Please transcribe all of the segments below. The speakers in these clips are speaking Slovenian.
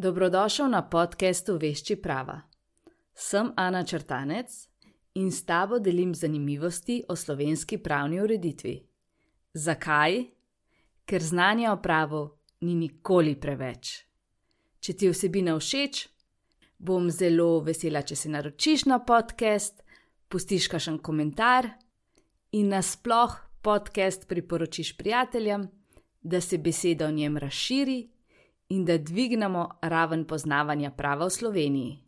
Dobrodošel na podkastu Vešči prava. Sem Ana Črtanec in s tabo delim zanimivosti o slovenski pravni ureditvi. Zakaj? Ker znanja o pravu ni nikoli preveč. Če ti vsebina všeč, bom zelo vesela, če se naročiš na podcast, pustiš kakšen komentar in nasploh podcast priporočiš prijateljem, da se beseda o njem razširi in da dvignemo raven poznavanja prava v Sloveniji.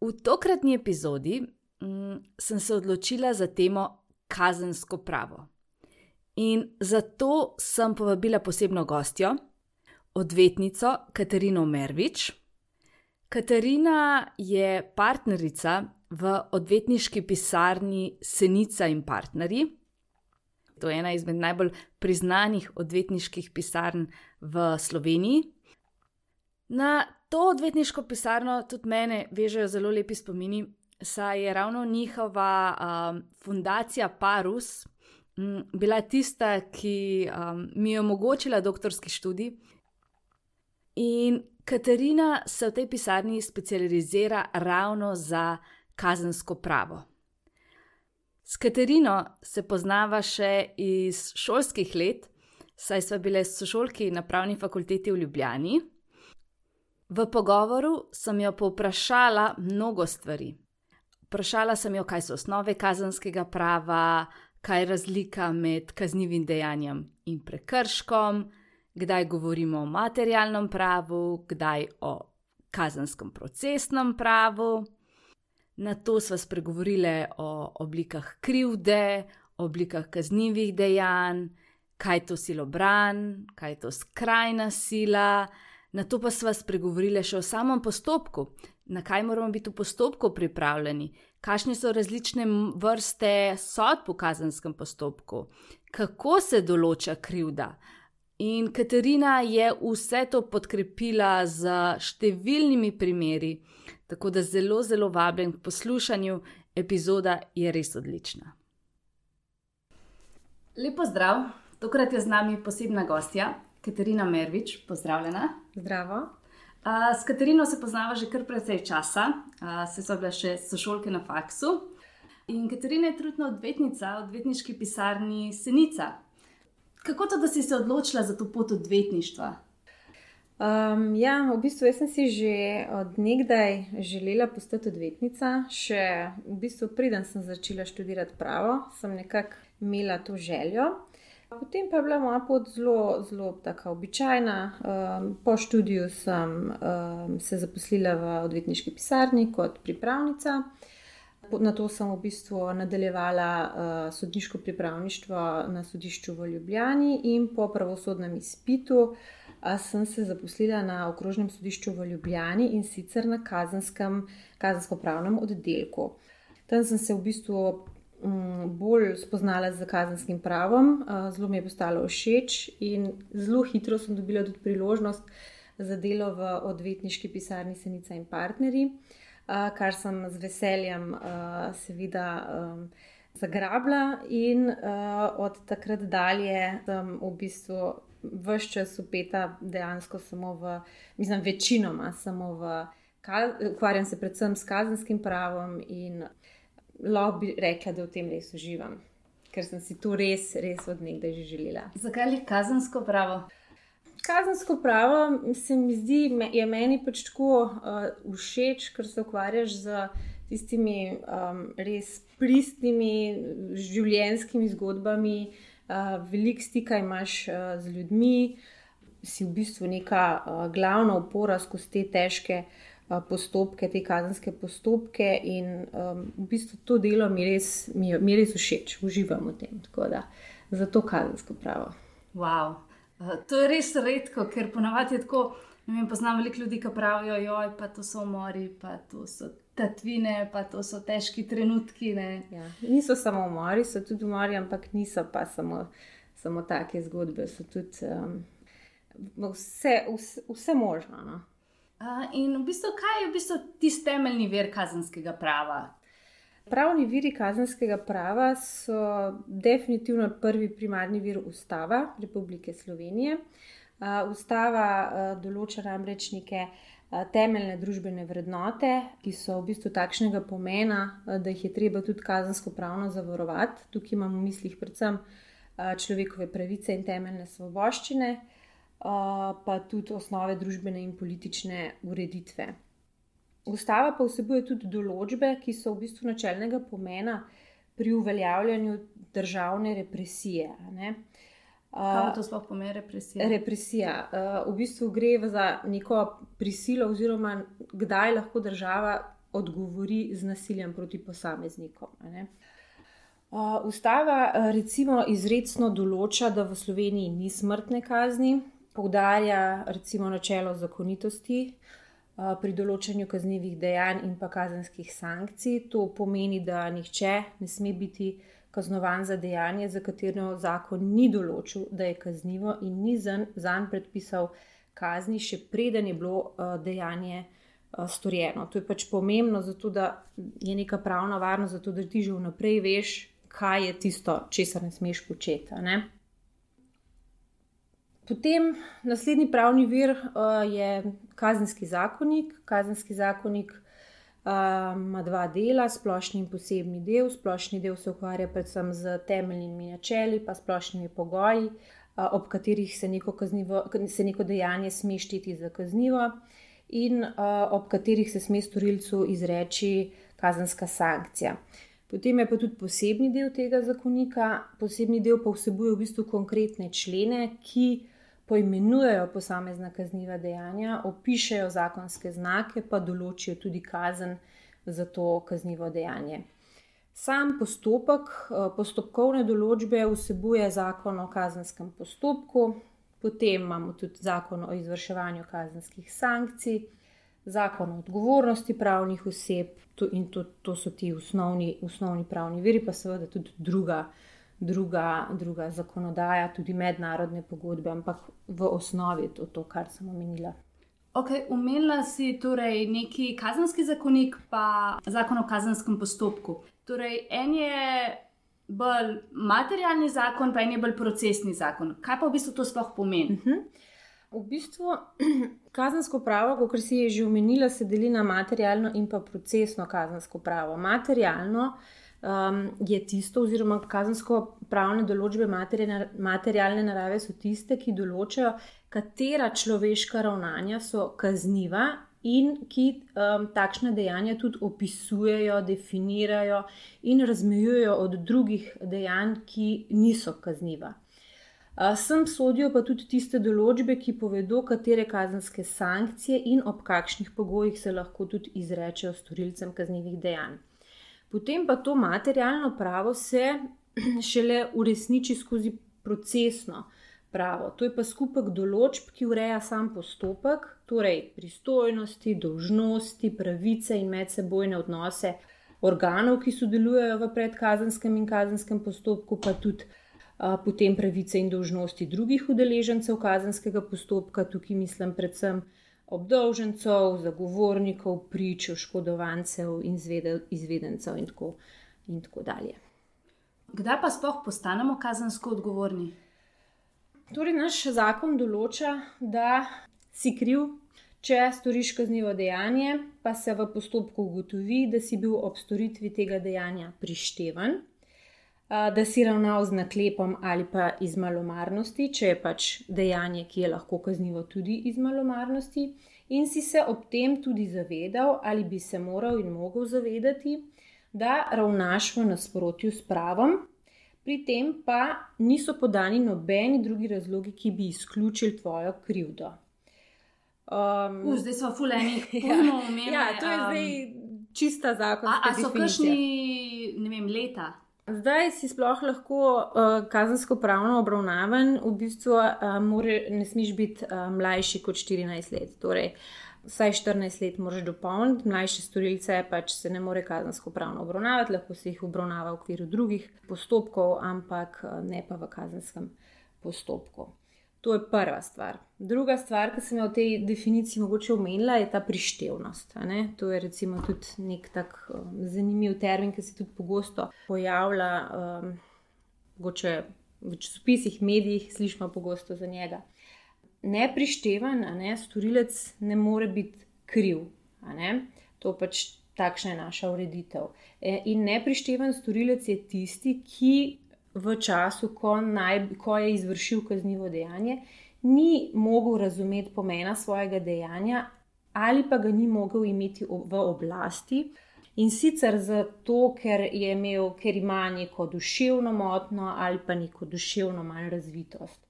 V tokratni epizodi mm, sem se odločila za temo kazensko pravo. In zato sem povabila posebno gostjo, odvetnico Katarino Mervič. Katarina je partnerica v odvetniški pisarni Senica in partnerji. To je ena izmed najbolj priznanih odvetniških pisarn v Sloveniji. Na to odvetniško pisarno tudi mene vežejo zelo lepi spomini, saj je ravno njihova um, fundacija Parus um, bila tista, ki um, mi je omogočila doktorski študij. In Katarina se v tej pisarni specializira ravno za kazensko pravo. S Katarino se poznava še iz šolskih let, saj smo bile sošolki na pravni fakulteti v Ljubljani. V pogovoru sem jo povprašala mnogo stvari. Vprašala sem jo, kaj so osnove kazenskega prava, kaj je razlika med kaznivim dejanjem in prekrškom, kdaj govorimo o materialnem pravu, kdaj o kazenskem procesnem pravu. Na to smo spregovorili o oblikah krivde, oblikah kaznivih dejanj, kaj je to silobran, kaj je to skrajna sila. Na to pa smo spregovorili še o samem postopku, na kaj moramo biti v postopku pripravljeni, kakšne so različne vrste sodb v kazenskem postopku, kako se določa krivda. In Katarina je vse to podkrepila z številnimi primeri, tako da zelo, zelo vabim k poslušanju, epizoda je res odlična. Lepo zdrav! Tokrat je z nami posebna gostja, Katarina Mervič, pozdravljena. Zdravo. S Katarino se poznava že kar precej časa, se so bile še sošolke na faksu. In Katarina je trudna odvetnica, odvetniški pisarni Senica. Kako to, da si se odločila za to pot odvetništva? Um, ja, v bistvu sem si že od nekdaj želela postati odvetnica. Še v bistvu, preden sem začela študirati pravo, sem nekako imela to željo. Potem pa je bila moja pot zelo, zelo tako običajna. Um, po študiju sem um, se zaposlila v odvetniški pisarni kot pripravnica. Na to sem v bistvu nadaljevala uh, sodniško pripravništvo na sodišču v Ljubljani, in po pravosodnem izpitu uh, sem se zaposlila na okrožnem sodišču v Ljubljani in sicer na kazenskem, kazensko-pravnem oddelku. Tam sem se v bistvu bolj spoznala z kazenskim pravom, zelo mi je postalo všeč in zelo hitro sem dobila tudi priložnost za delo v odvetniški pisarni Senica in partnerji, kar sem z veseljem seveda zagrabila in od takrat dalje sem v bistvu vse čas upeta dejansko samo v, mislim, večinoma samo v, ukvarjam se predvsem s kazenskim pravom in lahko bi rekla, da v tem res uživam, ker sem si to res, res od nekdaj že želela. Zakaj je kazensko pravo? Kazensko pravo se mi zdi, je meni pač tako uh, všeč, ker se ukvarjaš z tistimi um, res pristnimi življenjskimi zgodbami, uh, veliko stika imaš uh, z ljudmi, si v bistvu neka uh, glavna opora skozi te težke uh, postopke, te kazenske postopke. In um, v bistvu to delo mi res, mi, mi res všeč, uživam v tem. Da, zato kazensko pravo. Wow. To je res redko, ker ponavadi je tako. Vem, poznam veliko ljudi, ki pravijo, joj, pa to so umori, pa to so tatvine, pa to so težki trenutki. Ja, niso samo umori, so tudi umori, ampak niso pa samo, samo take zgodbe. So tudi um, vse, vse, vse možno. No? In v bistvu, kaj je v bistvu tisti temeljni vir kazenskega prava? Pravni viri kazenskega prava so definitivno prvi primarni vir Ustava Republike Slovenije. Ustava določa namreč neke temeljne družbene vrednote, ki so v bistvu takšnega pomena, da jih je treba tudi kazensko pravno zavarovati. Tukaj imamo v mislih predvsem človekove pravice in temeljne svoboščine, pa tudi osnove družbene in politične ureditve. Ustava pa vsebuje tudi določbe, ki so v bistvu načelnega pomena pri uveljavljanju državne represije. Kaj to sploh pomeni represija? Represija. V bistvu gre za neko prisilo, oziroma kdaj lahko država odgovori z nasiljem proti posameznikom. Ustava recimo izredno določa, da v Sloveniji ni smrtne kazni, poudarja recimo načelo zakonitosti, pri določanju kaznjivih dejanj in pa kazenskih sankcij. To pomeni, da nihče ne sme biti kaznovan za dejanje, za katero zakon ni določil, da je kaznivo in ni zanj predpisal kazni, še preden je bilo dejanje storjeno. To je pač pomembno, zato da je neka pravna varnost, zato da ti že vnaprej veš, kaj je tisto, česar ne smeš početi. Potem naslednji pravni vir uh, je kazenski zakonik. Kazenski zakonik uh, ima dva dela, splošni in posebni del. Splošni del se ukvarja predvsem z temeljnimi načeli, pa splošnimi pogoji, uh, ob katerih se neko, kaznivo, se neko dejanje sme šteti za kaznivo, in uh, ob katerih se sme storilcu izreči kazenska sankcija. Potem je pa tudi posebni del tega zakonika. Posebni del pa vsebuje v bistvu konkretne člene, ki poimenujejo posamezna kazniva dejanja, opišajo zakonske znake, pa določijo tudi kazen za to kaznivo dejanje. Sam postopek, eh, postopkovne določbe vsebuje zakon o kazenskem postopku, potem imamo tudi zakon o izvrševanju kazenskih sankcij, zakon o odgovornosti pravnih oseb, in to, to so ti osnovni, osnovni pravni viri, pa seveda tudi druga druga, druga zakonodaja, tudi mednarodne pogodbe, ampak v osnovi je to, to kar sem omenila. Okay, umenila si torej neki kazenski zakonik, pa zakon o kazenskem postopku. Torej, en je bolj materialni zakon, pa en je bolj procesni zakon. Kaj pa v bistvu to sploh pomeni? Uh mhm. -huh. V bistvu kazensko pravo, kot si je že omenila, se deli na materialno in pa procesno kazensko pravo. Materialno um, je tisto, oziroma kazensko-pravne določbe materialne narave so tiste, ki določajo, katera človeška ravnanja so kazniva in ki um, takšne dejanja tudi opisujejo, definirajo in razmejujejo od drugih dejanj, ki niso kazniva. Sem sodijo pa tudi tiste določbe, ki povedo, katere kazenske sankcije in ob kakšnih pogojih se lahko tudi izrečejo storilcem kaznjivih dejanj. Potem pa to materialno pravo se šele uresniči skozi procesno pravo. To je pa skupek določb, ki ureja sam postopek, torej pristojnosti, dožnosti, pravice in medsebojne odnose organov, ki sodelujejo v predkazenskem in kazenskem postopku, pa tudi potem pravice in dožnosti drugih udeležencev kazenskega postopka. Tukaj mislim predvsem obdolžencev, zagovornikov, prič, oškodovancev in izvedencev in tako, in tako dalje. Kdaj pa sploh postanemo kazensko odgovorni? Torej, naš zakon določa, da si kriv, če storiš kaznivo dejanje, pa se v postopku ugotovi, da si bil ob storitvi tega dejanja prišteven, da si ravnal z naklepom ali pa iz malomarnosti, če je pač dejanje, ki je lahko kaznivo tudi iz malomarnosti, in si se ob tem tudi zavedal ali bi se moral in mogel zavedati, da ravnaš v nasprotju s pravom. Pri tem pa niso podani nobeni drugi razlogi, ki bi izključili tvojo krivdo. Um, U, zdaj smo fuleni, ja, ja, to je um, zdaj čista zakonska. A, a so kakšni, ne vem, leta? Zdaj si sploh lahko uh, kazensko pravno obravnavan, v bistvu uh, more, ne smeš biti uh, mlajši kot 14 let. Torej, vsaj 14 let moraš dopolniti, mlajše storilce pač se ne more kazensko pravno obravnavati, lahko se jih obravnava v okviru drugih postopkov, ampak ne pa v kazenskem postopku. To je prva stvar. Druga stvar, ki sem jo v tej definiciji mogoče omenila, je ta prištevnost. To je recimo tudi nek tak um, zanimiv termin, ki se tudi pogosto pojavlja um, v časopisih, medijih, slišimo pogosto za njega. neprištevan, ne, storilec ne more biti kriv. To pač takšna je naša ureditev. E, in neprištevan storilec je tisti, ki v času, ko, naj, ko je izvršil kaznivo dejanje, ni mogel razumeti pomena svojega dejanja ali pa ga ni mogel imeti v oblasti. In sicer zato, ker, imel, ker ima neko duševno motno ali pa neko duševno manj razvitost.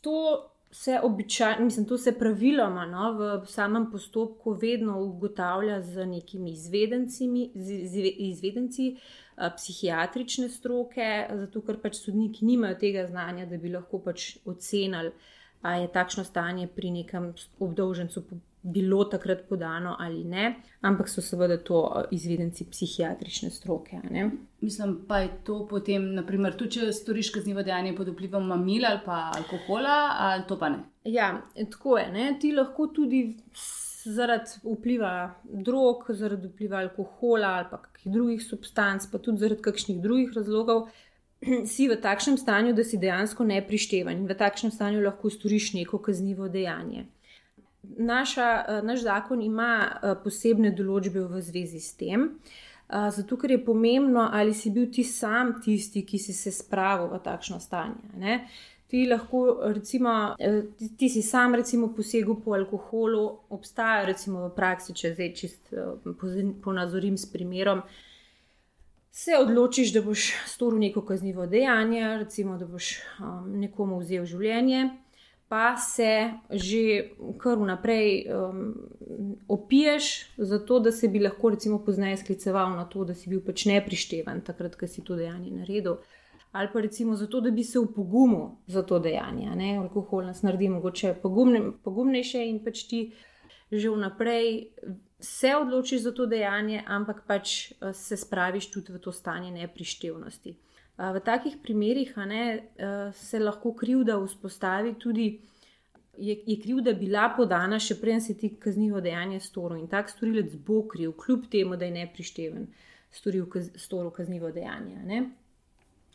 To se običajno, mislim, to se praviloma no, v samem postopku vedno ugotavlja z nekimi izvedenci, izvedenci psihiatrične stroke, zato ker pač sodniki nimajo tega znanja, da bi lahko pač ocenili, ali je takšno stanje pri nekem obdolžencu bilo takrat podano ali ne, ampak so seveda to izvedenci psihiatrične stroke. Mislim, pa je to potem, naprimer, tudi če storiš kaznivo dejanje pod vplivom mamila ali pa alkohola, ali to pa ne. Ja, tako je. Ne? Ti lahko tudi zaradi vpliva drog, zaradi vpliva alkohola ali pa kakšnih drugih substanc, pa tudi zaradi kakšnih drugih razlogov. Si v takšnem stanju, da si dejansko neprišteven in v takšnem stanju lahko storiš neko kaznivo dejanje naša, eh, naš zakon ima eh, posebne določbe v zvezi s tem. Eh, zato, ker je pomembno, ali si bil ti sam tisti, ki si se spravil v takšno stanje. Ne? Ti lahko, recimo, ti si sam, recimo, posegel po alkoholu, obstajajo, recimo, v praksi, če zdaj čist ponazorim s primerom. Se odločiš, da boš storil neko kaznivo dejanje, recimo, da boš um, nekomu vzel življenje, pa se že kar vnaprej um, opiješ, zato da se bi lahko, recimo, pozneje skliceval na to, da si bil pač neprišteven takrat, ko si to dejanje naredil. Ali pa recimo zato, da bi se upogumil za to dejanje. Ne? Alkohol nas naredi mogoče pogumne, pogumnejše in pač ti že vnaprej se odločiš za to dejanje, ampak pač uh, se spraviš tudi v to stanje neprištevnosti. V takih primerih ne, se lahko krivda vzpostavi tudi, je, je krivda bila podana, še preden se ti kaznivo dejanje storil in tak storilec bo kriv, kljub temu, da je neprišteven, storil, kaz, storil kaznivo dejanje.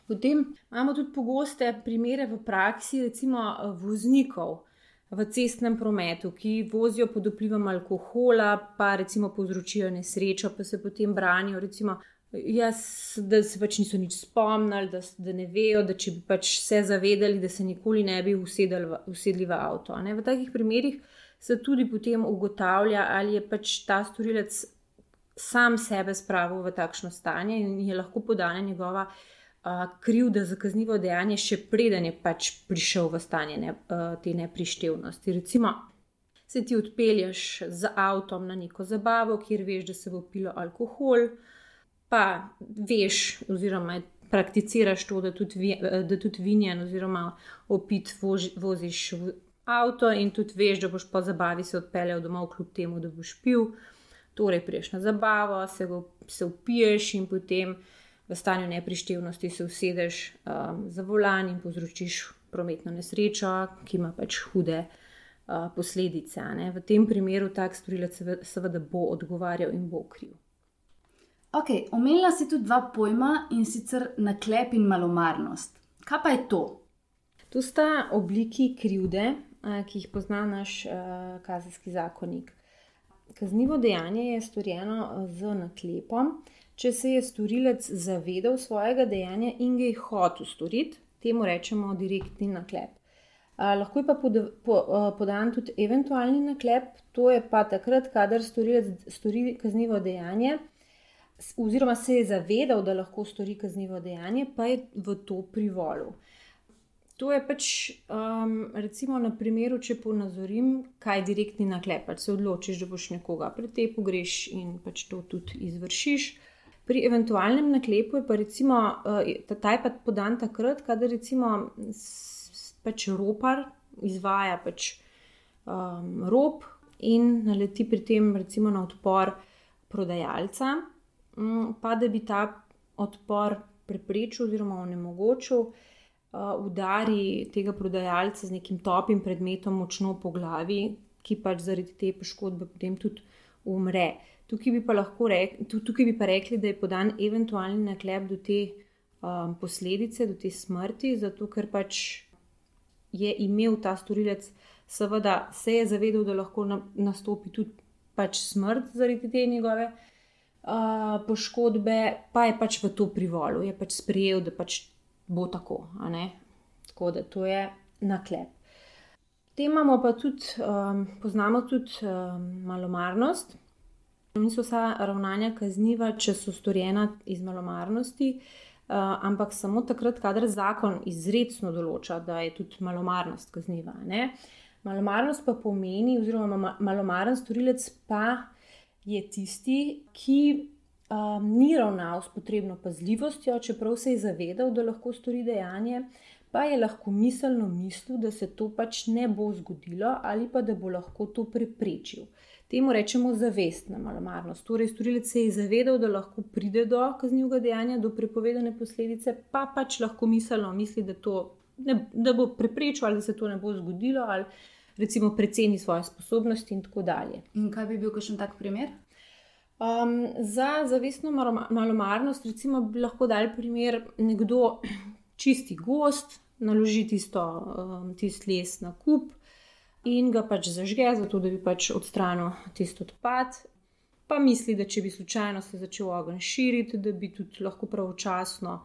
Potem imamo tudi pogoste primere v praksi, recimo voznikov v cestnem prometu, ki vozijo pod vplivom alkohola, pa recimo povzročijo nesrečo, pa se potem branijo. Recimo, Jaz, da se pač niso nič spomnili, da, da ne vejo, da če bi pač se zavedali, da se nikoli ne bi usedli v, usedli v avto. Ne? V takih primerih se tudi potem ugotavlja, ali je pač ta storilec sam sebe spravil v takšno stanje in je lahko podana njegova uh, krivda za kaznivo dejanje, še preden je pač prišel v stanje ne, uh, te neprištevnosti. Recimo, se ti odpelješ z avtom na neko zabavo, kjer veš, da se bo pilo alkohol pa veš, oziroma prakticiraš to, da tudi, da tudi vinjen, oziroma opit vož, voziš v avto in tudi veš, da boš po zabavi se odpeljal domov, kljub temu, da boš pil. Torej, priješ na zabavo, se, go, se upiješ in potem v stanju neprištevnosti se usedeš um, za volan in povzročiš prometno nesrečo, ki ima pač hude uh, posledice. Ne? V tem primeru tak storilec seveda bo odgovarjal in bo kriv. Ok, omenila si tudi dva pojma in sicer naklep in malomarnost. Kaj pa je to? To sta obliki krivde, ki jih pozna naš kazenski zakonik. Kaznivo dejanje je storjeno z naklepom, če se je storilec zavedal svojega dejanja in ga je hotel storiti, temu rečemo direktni naklep. Lahko je pa podan tudi eventualni naklep, to je pa takrat, kadar storilec stori kaznivo dejanje oziroma se je zavedal, da lahko stori kaznivo dejanje, pa je v to privolil. To je pač, um, recimo, na primeru, če ponazorim, kaj direktni naklep. Se odločiš, da boš nekoga pretepel, greš in pač to tudi izvršiš. Pri eventualnem naklepu je pa recimo, uh, ta je pa podan takrat, kadar recimo pač ropar izvaja pač, um, rop in naleti pri tem recimo na odpor prodajalca. Mm, pa da bi ta odpor preprečil oziroma onemogočil, uh, udari tega prodajalca z nekim topim predmetom močno po glavi, ki pač zaradi te poškodbe potem tudi umre. Tukaj bi pa lahko rekli, tukaj bi pa rekli da je podan eventualni naklep do te um, posledice, do te smrti, zato ker pač je imel ta storilec, seveda se je zavedal, da lahko nastopi tudi pač smrt zaradi te njegove uh, poškodbe, pa je pač v to privolil, je pač sprejel, da pač bo tako. Tako da to je naklep. Tem imamo pa tudi, um, poznamo tudi um, malomarnost. Niso vsa ravnanja kazniva, če so storjena iz malomarnosti, uh, ampak samo takrat, kadar zakon izredno določa, da je tudi malomarnost kazniva. Ne? Malomarnost pa pomeni, oziroma malomaren storilec pa je tisti, ki um, ni ravnal s potrebno pazljivostjo, čeprav se je zavedal, da lahko stori dejanje, pa je lahko miselno mislil, da se to pač ne bo zgodilo ali pa da bo lahko to preprečil. Temu rečemo zavestna malomarnost. Torej, storilec se je zavedal, da lahko pride do kaznjivega dejanja, do prepovedane posledice, pa pač lahko miselno misli, da, ne, da bo preprečil ali da se to ne bo zgodilo, ali recimo preceni svoje sposobnosti in tako dalje. In kaj bi bil kakšen tak primer? Um, za zavestno malomarnost, recimo, bi lahko dal primer nekdo čisti gost, naloži tisto, um, tisti les na kup in ga pač zažge, zato da bi pač odstranil tisto odpad. Pa misli, da če bi slučajno se začel ogenj širiti, da bi tudi lahko pravočasno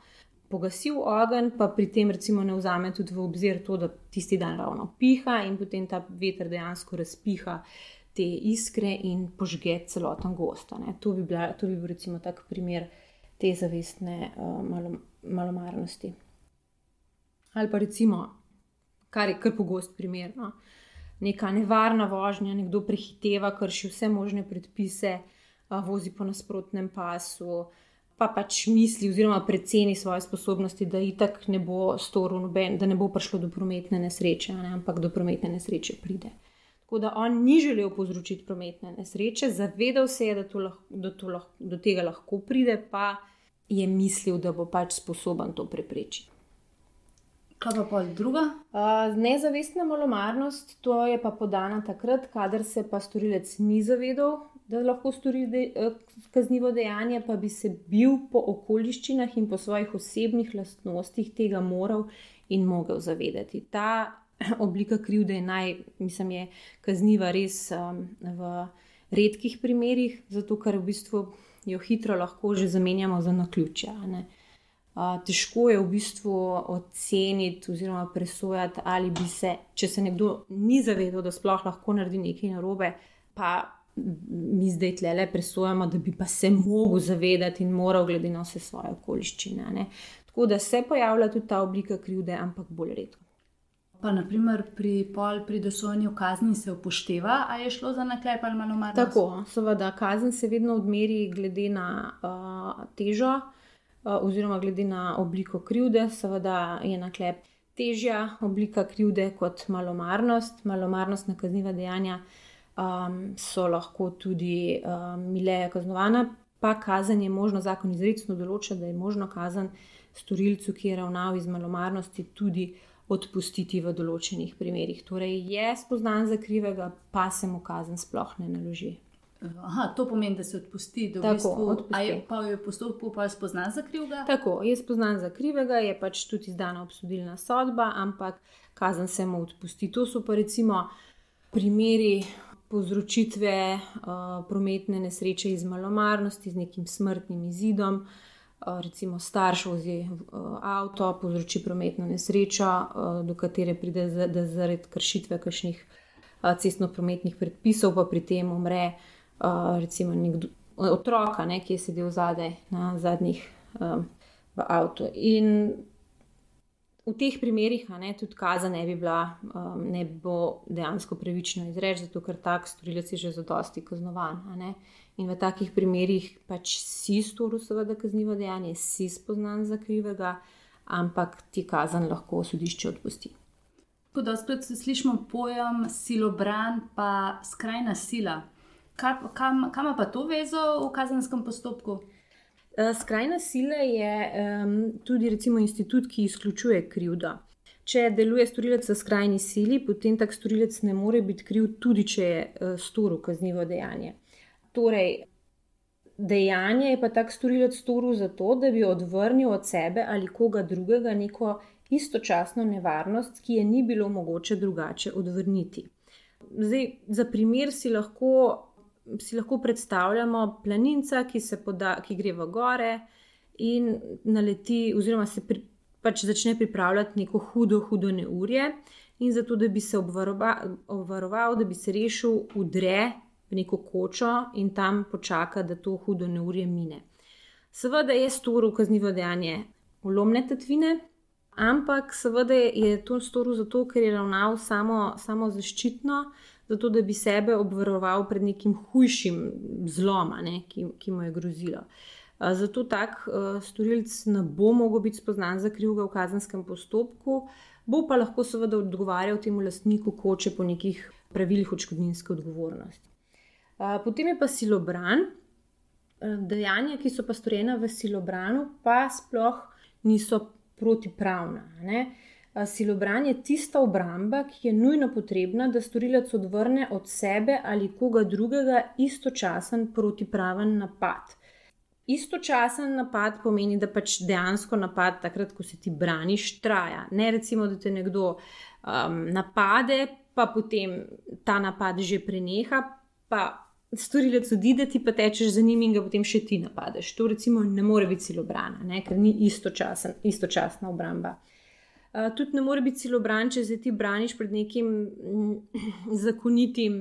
pogasil ogenj, pa pri tem recimo ne vzame tudi v obzir to, da tisti dan ravno piha in potem ta veter dejansko razpiha te iskre in požge celoten gost. To, bi to bi bil recimo tak primer te zavestne uh, malo, malomarnosti. Ali pa recimo, kar je kar pogost primer. No? Neka nevarna vožnja, nekdo prehiteva, krši vse možne predpise, vozi po nasprotnem pasu, pa pač misli oziroma preceni svoje sposobnosti, da itak ne bo storil noben, da ne bo prišlo do prometne nesreče, ne, ampak do prometne nesreče pride. Tako da on ni želel povzročiti prometne nesreče, zavedal se je, da, to lahko, da to lahko, do tega lahko pride, pa je mislil, da bo pač sposoben to preprečiti. Kaj pa pol druga? Uh, nezavestna malomarnost, to je pa podana takrat, kadar se pa storilec ni zavedal, da lahko stori de, uh, kaznivo dejanje, pa bi se bil po okoliščinah in po svojih osebnih lastnostih tega moral in mogel zavedati. Ta oblika krivde je naj, mislim, je kazniva res um, v redkih primerih, zato ker v bistvu jo hitro lahko že zamenjamo za naključje težko je v bistvu oceniti oziroma presojati, ali bi se, če se nekdo ni zavedal, da sploh lahko naredi nekaj narobe, pa mi zdaj tle le presojamo, da bi pa se mogel zavedati in moral glede na vse svoje okoliščine. Ne? Tako da se pojavlja tudi ta oblika krivde, ampak bolj redko. Pa naprimer pri pol pri dosojanju kazni se upošteva, ali je šlo za naklep ali malo manj. Tako, seveda, kazen se vedno odmeri glede na uh, težo. Eh, oziroma glede na obliko krivde, seveda je naklep težja oblika krivde kot malomarnost. Malomarnost na kazniva dejanja um, so lahko tudi um, mileje kaznovana, pa kazen je možno, zakon izredno določa, da je možno kazen storilcu, ki je ravnal iz malomarnosti, tudi odpustiti v določenih primerjih. Torej je spoznan za krivega, pa se mu kazen sploh ne naloži. Aha, to pomeni, da se odpusti, da Tako, je pa v postopku pa spoznan za krivega. Tako, je spoznan za krivega, je pač tudi izdana obsodilna sodba, ampak kazen se mu odpusti. To so pa recimo primeri povzročitve uh, prometne nesreče iz malomarnosti, z nekim smrtnim izidom. Uh, recimo starš vozi uh, avto, povzroči prometno nesrečo, uh, do katere pride zaradi kršitve kakšnih uh, cestno-prometnih predpisov, pa pri tem umre recimo nekdo, otroka, ne, ki je sedel zadaj na zadnjih um, v avtu. In v teh primerih ne, tudi kazen ne bi bila, um, ne bo dejansko pravično izreči, zato ker tak storilec je že zadosti kaznovan. In v takih primerih pač si storil, seveda, kaznivo dejanje, si spoznan za krivega, ampak ti kazen lahko sodišče odpusti. Ko dostakrat slišimo pojem silobran, pa skrajna sila. Kam, kam pa to vezo v kazenskem postopku? Eh, skrajna sila je um, tudi recimo, institut, ki izključuje krivdo. Če deluje storilec v skrajni sili, potem tak storilec ne more biti kriv, tudi če je uh, storil kaznivo dejanje. Torej, dejanje je pa tak storilec storil zato, da bi odvrnil od sebe ali koga drugega neko istočasno nevarnost, ki je ni bilo mogoče drugače odvrniti. Zdaj, za primer si lahko, si lahko predstavljamo planinca, ki, poda, ki gre v gore in naleti, oziroma se pri, pač začne pripravljati neko hudo, hudo neurje. In zato, da bi se obvaroval, obvaroval, da bi se rešil, udre v neko kočo in tam počaka, da to hudo neurje mine. Seveda je storil kaznivo dejanje ulomne tatvine, ampak seveda je to storil zato, ker je ravnal samo, samo zaščitno, zato da bi sebe obvaroval pred nekim hujšim zlom, ki, ki mu je grozilo. Zato tak uh, storilec ne bo mogel biti spoznan za krivega v kazenskem postopku, bo pa lahko seveda odgovarjal temu lastniku koče po nekih pravilih odškodninske odgovornosti. Uh, potem je pa silobran. Dejanja, ki so pa storjena v silobranu, pa sploh niso protipravna. Ne? Silobran je tista obramba, ki je nujno potrebna, da storilec odvrne od sebe ali koga drugega istočasen protipraven napad. Istočasen napad pomeni, da pač dejansko napad, takrat, ko se ti braniš, traja. Ne recimo, da te nekdo um, napade, pa potem ta napad že preneha, pa storilec odide, ti pa tečeš za njim in ga potem še ti napadeš. To recimo ne more biti silobrana, ne? ker ni istočasen, istočasna obramba. Uh, tudi ne more biti silobran, če se ti braniš pred nekim mm, zakonitim,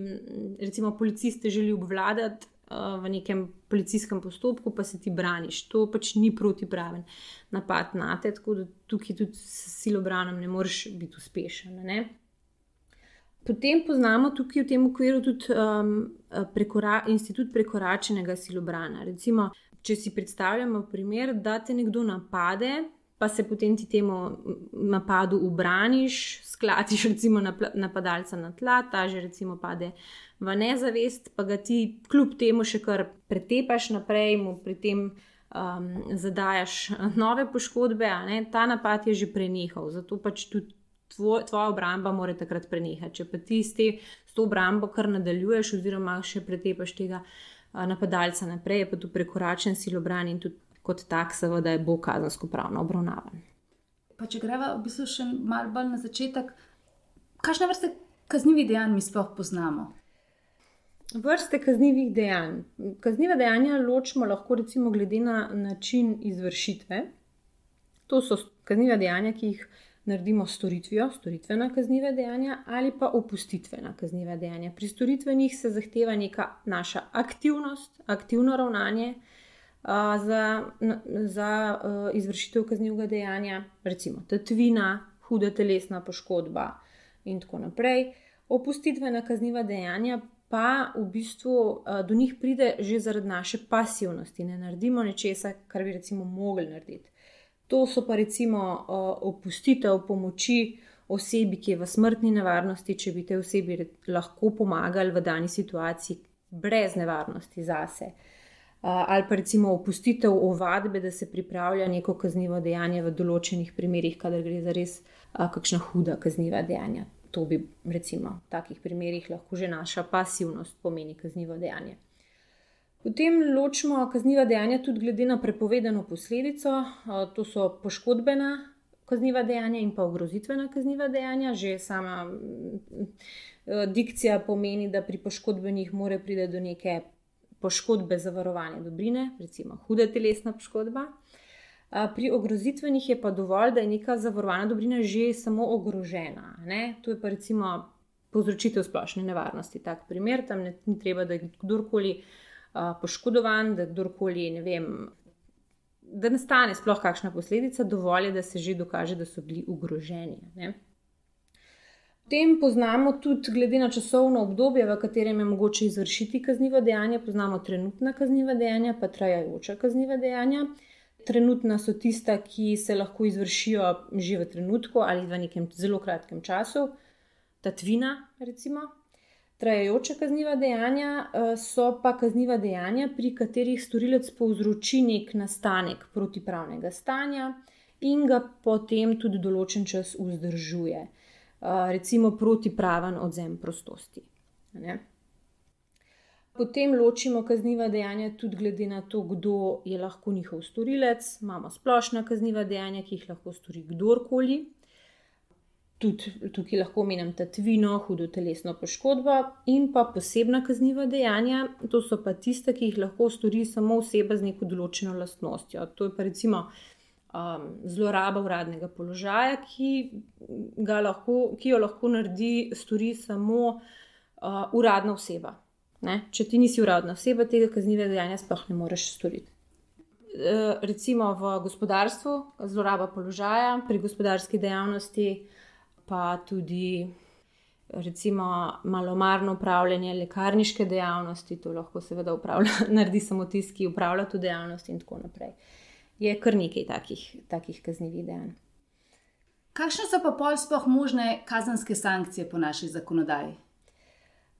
recimo, policist te želi obvladati, v nekem policijskem postopku, pa se ti braniš. To pač ni protipraven napad na te, tako da tukaj tudi s silobranom ne moreš biti uspešen. Ne? Potem poznamo tukaj v tem okviru tudi um, prekora, institut prekoračenega silobrana. Recimo, če si predstavljamo primer, da te nekdo napade, pa se potem ti temu napadu ubraniš, skladiš recimo napadalca na tla, ta že recimo pade v nezavest, pa ga ti kljub temu še kar pretepaš naprej, mu pri tem um, zadajaš nove poškodbe, ta napad je že prenehal, zato pač tudi tvoj, tvoja obramba mora takrat prenehati. Če pa ti s, te, s to obrambo kar nadaljuješ, oziroma še pretepaš tega uh, napadalca naprej, je pa tu prekoračen silobran in tudi kot tak, seveda, bo kazensko pravno obravnavan. Pa če greva v bistvu še malo bolj na začetek, kakšne vrste kaznjivih dejanj mi sploh poznamo? Vrste kaznjivih dejanj. Kazniva dejanja ločimo lahko recimo glede na način izvršitve. To so kazniva dejanja, ki jih naredimo s storitvijo, storitvena kazniva dejanja ali pa opustitvena kazniva dejanja. Pri storitvenih se zahteva neka naša aktivnost, aktivno ravnanje za, na, za a, izvršitev kaznivega dejanja, recimo tatvina, huda telesna poškodba in tako naprej. Opustitvena kazniva dejanja pa v bistvu uh, do njih pride že zaradi naše pasivnosti, ne naredimo nečesa, kar bi recimo mogli narediti. To so pa recimo uh, opustitev pomoči osebi, ki je v smrtni nevarnosti, če bi te osebi lahko pomagali v dani situaciji brez nevarnosti zase. Uh, ali pa recimo opustitev ovadbe, da se pripravlja neko kaznivo dejanje v določenih primerih, kadar gre za res uh, kakšna huda kazniva dejanja to bi, recimo, v takih primerih lahko že naša pasivnost pomeni kaznivo dejanje. Potem ločimo kazniva dejanja tudi glede na prepovedano posledico, to so poškodbena kazniva dejanja in pa ogrozitvena kazniva dejanja. Že sama dikcija pomeni, da pri poškodbenih more priti do neke poškodbe zavarovane dobrine, recimo huda telesna poškodba. Pri ogrozitvenih je pa dovolj, da je neka zavarovana dobrina že samo ogrožena. Ne? To je pa recimo povzročitev splošne nevarnosti. Tak primer, tam ne, ni treba, da je kdorkoli uh, poškodovan, da, kdorkoli, ne vem, da nastane sploh kakšna posledica, dovolj je, da se že dokaže, da so bili ogroženi. Ne? Potem poznamo tudi, glede na časovno obdobje, v katerem je mogoče izvršiti kaznivo dejanje, poznamo trenutna kazniva dejanja, pa trajajoča kazniva dejanja. Trenutna so tista, ki se lahko izvršijo že v trenutku ali v nekem zelo kratkem času, tatvina, recimo. Trajajoča kazniva dejanja eh, so pa kazniva dejanja, pri katerih storilec povzroči nek nastanek protipravnega stanja in ga potem tudi določen čas vzdržuje, recimo protipraven odzem prostosti. Ne? Potem ločimo kazniva dejanja tudi glede na to, kdo je lahko njihov storilec. Imamo splošna kazniva dejanja, ki jih lahko stori kdorkoli. tudi tukaj lahko omenjam tatvino, hudo telesno poškodbo in pa posebna kazniva dejanja. To so pa tiste, ki jih lahko stori samo oseba z neko določeno lastnostjo. To je pa recimo um, zloraba uradnega položaja, ki, lahko, ki jo lahko naredi, stori samo uh, uradna oseba. Ne? Če ti nisi uradna oseba, tega kaznive dejanja sploh ne moreš storiti. E, recimo v gospodarstvu, zloraba položaja, pri gospodarski dejavnosti, pa tudi recimo malomarno upravljanje lekarniške dejavnosti, to lahko seveda upravlja, naredi samo tisti, ki upravlja to dejavnost in tako naprej. Je kar nekaj takih, takih kaznjivih dejanj. Kakšne so pa pol sploh možne kazenske sankcije po naši zakonodaji?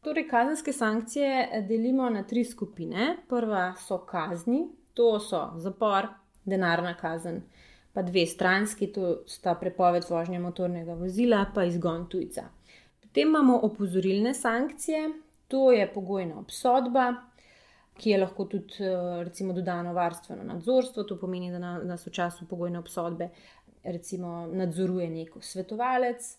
Torej, kazenske sankcije delimo na tri skupine. Prva so kazni, to so zapor, denarna kazen, pa dve stranski, to sta prepoved vožnje motornega vozila, pa izgon tujca. Potem imamo opozorilne sankcije, to je pogojna obsodba, ki je lahko tudi recimo, dodano varstveno nadzorstvo, to pomeni, da nas v času pogojne obsodbe recimo, nadzoruje neko svetovalec.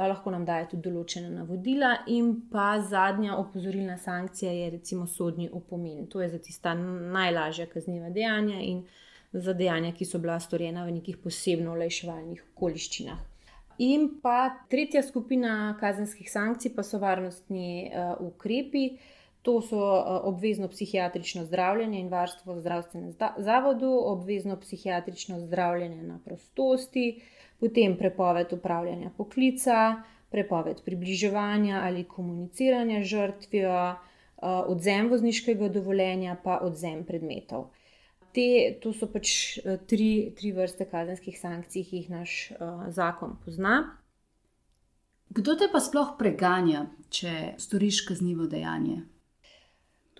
Lahko nam daje tudi določene navodila, in pa zadnja opozorilna sankcija je recimo sodni opomin. To je za tista najlažja kazniva dejanja in uh, za dejanja, ki so bila storjena v nekih posebno olajševalnih okoliščinah. In pa tretja skupina kazenskih sankcij, pa so varnostni uh, ukrepi. To so uh, obvezno psihiatrično zdravljenje in varstvo v zdravstvenem zavodu, obvezno psihiatrično zdravljenje na prostosti, potem prepoved upravljanja poklica, prepoved približevanja ali komuniciranja žrtvijo, uh, odzem vozniškega dovoljenja, pa odzem predmetov te, to so pač uh, tri, tri vrste kazenskih sankcij, ki jih naš zakon pozna. Kdo te pa sploh preganja, če storiš kaznivo dejanje?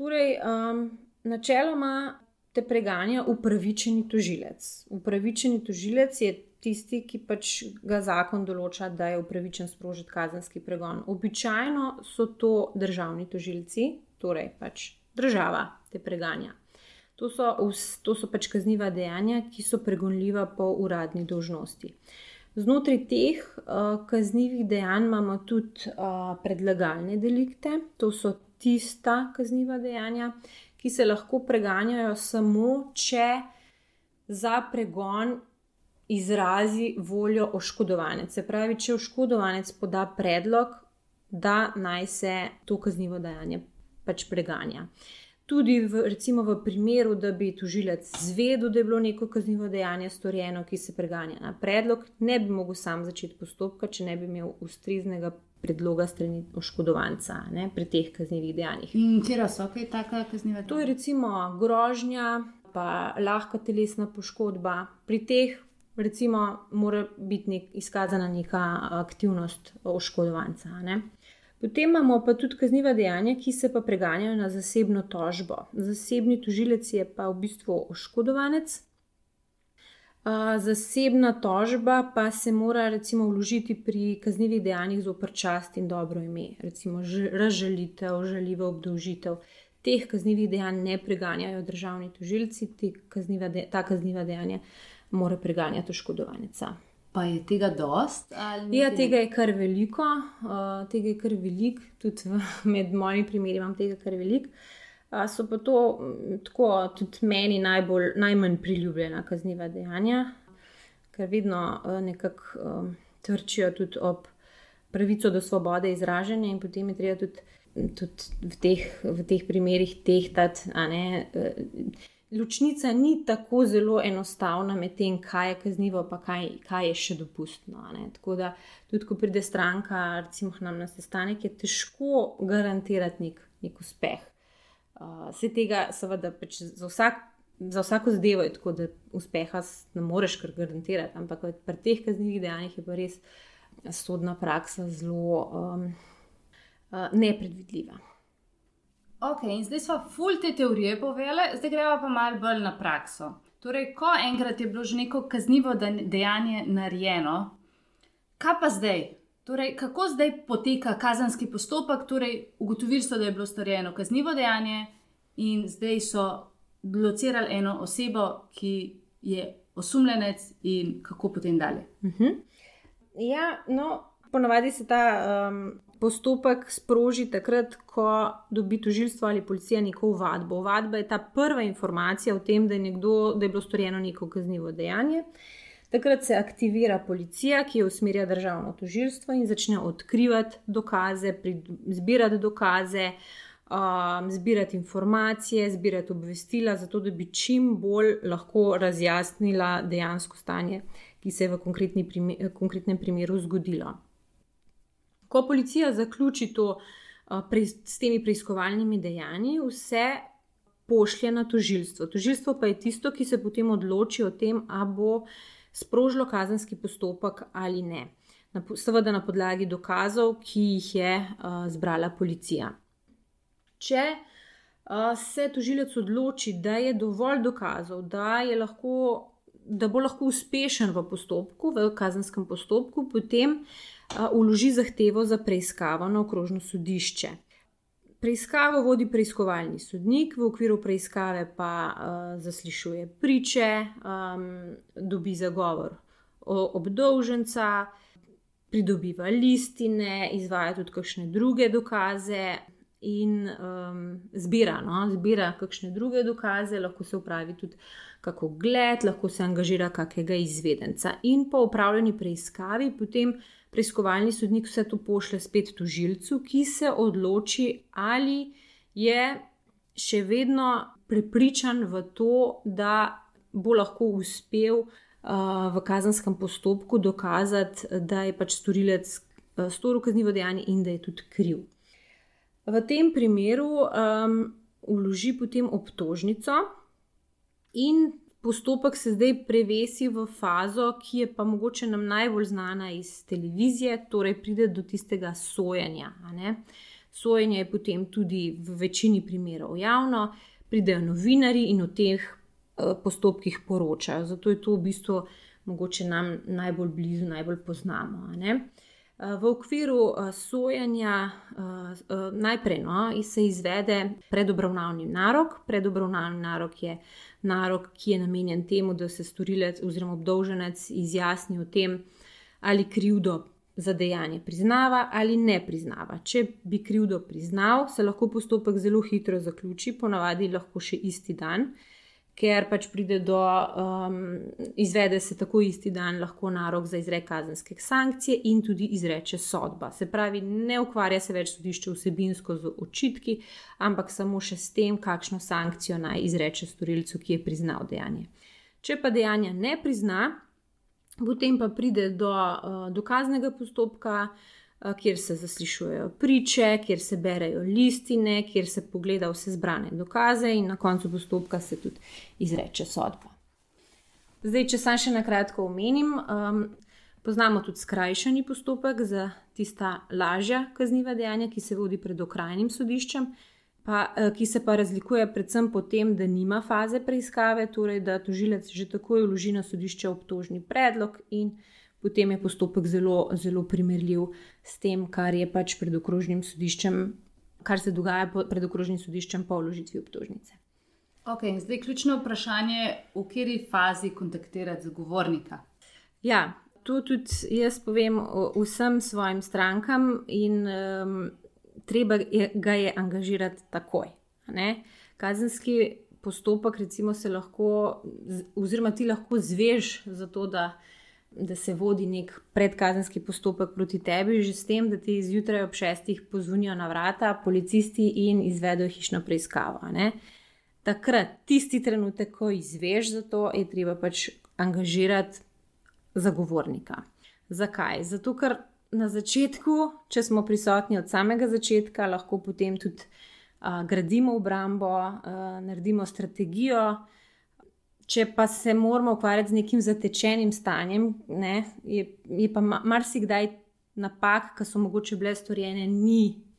Torej, um, načeloma te preganja upravičeni tožilec. Upravičeni tožilec je tisti, ki pač ga zakon določa, da je upravičen sprožiti kazenski pregon. Običajno so to državni tožilci, torej pač država te preganja. To so, to so pač kazniva dejanja, ki so pregonljiva po uradni dožnosti. Znotraj teh uh, kaznivih dejanj imamo tudi uh, predlagalne delikte, to so tista kazniva dejanja, ki se lahko preganjajo samo, če za pregon izrazi voljo oškodovanec. Se pravi, če oškodovanec poda predlog, da naj se to kaznivo dejanje pač preganja. Tudi v, recimo v primeru, da bi tožilec zvedel, da je bilo neko kaznivo dejanje storjeno, ki se preganja na predlog, ne bi mogel sam začeti postopka, če ne bi imel ustreznega predloga strani oškodovanca ne, pri teh kaznjivih dejanjih. In kje so kaj taka kazniva dejanja? To je recimo grožnja, pa lahka telesna poškodba. Pri teh recimo mora biti nek, izkazana neka aktivnost oškodovanca. Ne. Potem imamo pa tudi kazniva dejanja, ki se pa preganjajo na zasebno tožbo. Zasebni tožilec je pa v bistvu oškodovanec. Zasebna tožba pa se mora recimo vložiti pri kaznivih dejanjih za oprčast in dobro ime, recimo razžalitev, žaljiva obdolžitev. Teh kaznivih dejanj ne preganjajo državni tožilci, kazniva de, ta kazniva dejanja mora preganjati oškodovanca. Pa je tega dost? Ja, tega je kar veliko, uh, tega je kar velik, tudi v, med mojimi primeri imam tega kar velik. So pa to tako, tudi meni najbolj, najmanj priljubljena kazniva dejanja, ker vedno uh, nekako um, trčijo tudi ob pravico do svobode izražanja in potem je treba tudi, tudi v, teh, v teh primerih tehtati. Uh, ločnica ni tako zelo enostavna med tem, kaj je kaznivo, pa kaj, kaj je še dopustno. Tako da, tudi ko pride stranka, recimo, nam na sestanek, je težko garantirati nek, nek uspeh. Uh, se tega, seveda, pač za, vsak, za vsako zadevo je tako, da uspeha ne moreš kar garantirati, ampak pri teh kaznjivih dejanjih je pa res sodna praksa zelo um, uh, nepredvidljiva. Ok, in zdaj smo full te teorije povedali, zdaj gremo pa malo bolj na prakso. Torej, ko enkrat je bilo že neko kaznivo dejanje narejeno, kaj pa zdaj? Torej, kako zdaj poteka kazenski postopek? Torej, ugotovili so, da je bilo storjeno kaznivo dejanje, in zdaj so blokirali eno osebo, ki je osumljenec, in kako potem dalje. Uh mhm. -huh. Ja, no, Ponavadi se ta um, postopek sproži takrat, ko dobi tožilstvo ali policija neko vadbo. Vadba je ta prva informacija o tem, da je, nekdo, da je bilo storjeno neko kaznivo dejanje. Takrat se aktivira policija, ki jo usmerja državno tožilstvo in začne odkrivati dokaze, zbirati dokaze, um, zbirati informacije, zbirati obvestila, zato da bi čim bolj lahko razjasnila dejansko stanje, ki se je v primer, konkretnem primeru zgodilo. Ko policija zaključi to uh, s temi preiskovalnimi dejanji, vse pošlje na tožilstvo. Tožilstvo pa je tisto, ki se potem odloči o tem, ali bo sprožilo kazenski postopek ali ne. Seveda na podlagi dokazov, ki jih je uh, zbrala policija. Če uh, se tožilec odloči, da je dovolj dokazov, da, lahko, da bo lahko uspešen v postopku, v kazenskem postopku, potem uh, uloži zahtevo za preiskavo na okrožno sodišče. Preiskavo vodi preiskovalni sodnik, v okviru preiskave pa uh, zaslišuje priče, um, dobi zagovor obdolženca, pridobiva listine, izvaja tudi kakšne druge dokaze in um, zbira, no, zbira kakšne druge dokaze, lahko se upravi tudi kako gled, lahko se angažira kakega izvedenca. In po upravljeni preiskavi potem preiskovalni sodnik vse to pošle spet tožilcu, ki se odloči, ali je še vedno prepričan v to, da bo lahko uspel uh, v kazenskem postopku dokazati, da je pač storilec uh, storil kaznivo dejanje in da je tudi kriv. V tem primeru um, vloži potem obtožnico in postopek se zdaj prevesi v fazo, ki je pa mogoče nam najbolj znana iz televizije, torej pride do tistega sojenja. Sojenje je potem tudi v večini primerov javno, pridejo novinari in o teh uh, postopkih poročajo. Zato je to v bistvu mogoče nam najbolj blizu, najbolj poznamo. V okviru sojenja najprej no, se izvede predobravnavni narok. Predobravnavni narok je narok, ki je namenjen temu, da se storilec oziroma obdolženec izjasni o tem, ali krivdo za dejanje priznava ali ne priznava. Če bi krivdo priznal, se lahko postopek zelo hitro zaključi, ponavadi lahko še isti dan ker pač pride do, um, izvede se tako isti dan, lahko narok za izrek kazenske sankcije in tudi izreče sodba. Se pravi, ne ukvarja se več sodišče vsebinsko z očitki, ampak samo še s tem, kakšno sankcijo naj izreče storilcu, ki je priznal dejanje. Če pa dejanja ne prizna, potem pa pride do uh, dokaznega postopka. Eh, kjer se zaslišujejo priče, kjer se berejo listine, kjer se pogleda vse zbrane dokaze in na koncu postopka se tudi izreče sodba. Zdaj, če sam še na kratko omenim, um, poznamo tudi skrajšani postopek za tista lažja kazniva dejanja, ki se vodi pred okrajnim sodiščem, pa, uh, ki se pa razlikuje predvsem po tem, da nima faze preiskave, torej da tožilec že takoj vloži na sodišče obtožni predlog in potem je postopek zelo, zelo primerljiv s tem, kar je pač pred okrožnim sodiščem, kar se dogaja pred okrožnim sodiščem po vložitvi obtožnice. Ok, zdaj ključno vprašanje, v kateri fazi kontaktirati zagovornika. Ja, to tudi jaz povem vsem svojim strankam, in um, treba je, ga je angažirati takoj. Kazenski postopek, recimo, se lahko, oziroma ti lahko zvež za to, da da se vodi nek predkazenski postopek proti tebi, že s tem, da ti zjutraj ob šestih pozvonijo na vrata policisti in izvedo hišno preiskavo. Ne? Takrat, tisti trenutek, ko izveš za to, je treba pač angažirati zagovornika. Zakaj? Zato, ker na začetku, če smo prisotni od samega začetka, lahko potem tudi uh, gradimo obrambo, uh, naredimo strategijo. Če pa se moramo ukvarjati z nekim zatečenim stanjem, ne, je, je pa marsikdaj napak, ki so mogoče bile storjene, ni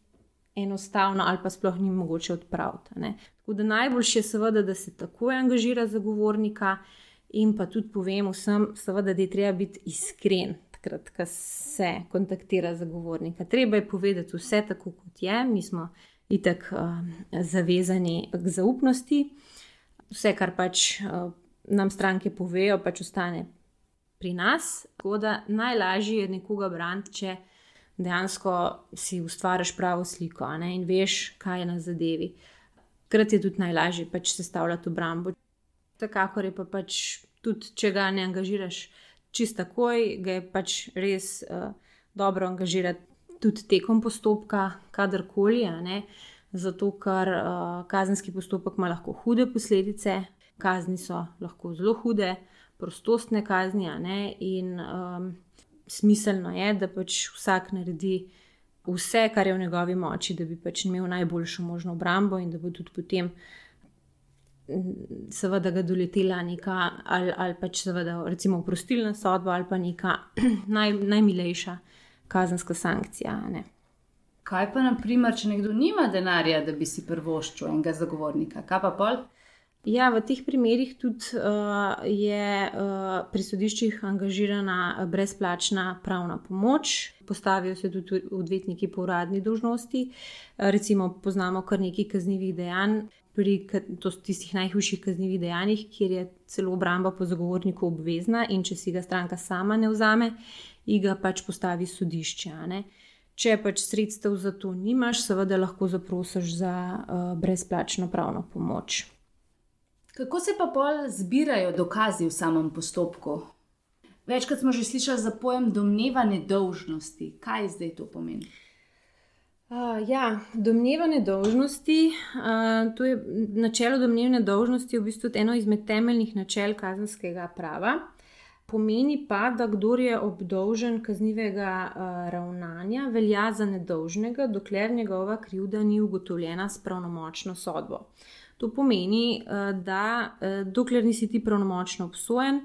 enostavno ali pa sploh ni mogoče odpraviti. Ne. Tako da najboljše je seveda, da se takoj angažira zagovornika in pa tudi povem vsem, seveda, da je treba biti iskren. Takrat, ko se kontaktira zagovornika, treba je povedati vse tako, kot je, mi smo itak uh, zavezani k zaupnosti. Vse, kar pač uh, nam stranke povejo, pač ostane pri nas. Tako da najlažje je nekoga braniti, če dejansko si ustvariš pravo sliko ne, in veš, kaj je na zadevi. Krat je tudi najlažje pač sestavljati obrambo. Tako je pa pač tudi, če ga ne angažiraš čist takoj, ga je pač res uh, dobro angažirati tudi tekom postopka, kadarkoli. Zato, ker uh, kazenski postopek ima lahko hude posledice, kazni so lahko zelo hude, prostostne kazni. In um, smiselno je, da pač vsak naredi vse, kar je v njegovi moči, da bi pač imel najboljšo možno obrambo in da bo tudi potem seveda ga doletela neka ali, ali pač seveda recimo oprostilna sodba ali pa neka naj, najmilejša kazenska sankcija. Ne. Kaj pa, naprimer, če nekdo nima denarja, da bi si prvoščil enega zagovornika, kaj pa pol? Ja, v teh primerih tudi uh, je uh, pri sodiščih angažirana brezplačna pravna pomoč. Postavijo se tudi odvetniki po uradni dožnosti. Uh, recimo, poznamo kar nekaj kaznjivih dejanj, pri tistih najhujših kaznjivih dejanjih, kjer je celo obramba po zagovorniku obvezna in če si ga stranka sama ne vzame, jih ga pač postavi sodišče. Če pač sredstev za to nimaš, seveda lahko zaprosiš za uh, brezplačno pravno pomoč. Kako se pa pol zbirajo dokazi v samem postopku? Večkrat smo že slišali za pojem domnevane dolžnosti. Kaj zdaj to pomeni? Uh, ja, domnevane dolžnosti, uh, to je načelo domnevne dolžnosti, v bistvu eno izmed temeljnih načel kazenskega prava. Pomeni pa, da kdo je obdolžen kaznivega uh, ravnanja, velja za nedolžnega, dokler njegova krivda ni ugotovljena s pravnomočno sodbo. Uh, To pomeni, eh, da eh, dokler nisi ti pravnomočno obsojen,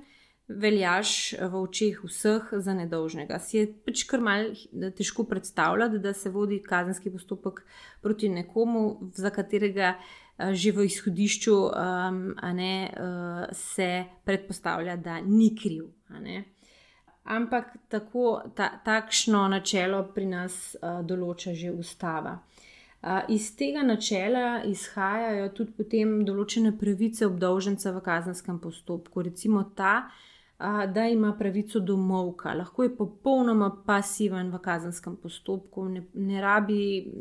veljaš v očeh vseh za nedolžnega. Si je pač kar mal težko predstavljati, da se vodi kazenski postopek proti nekomu, za katerega že v izhodišču ne, se predpostavlja, da ni kriv. Ampak tako, ta, takšno načelo pri nas določa že ustava. Iz tega načela izhajajo tudi potem določene pravice obdolženca v kazenskem postopku, recimo ta, da ima pravico do molka, lahko je popolnoma pasiven v kazenskem postopku, ne, ne, rabi,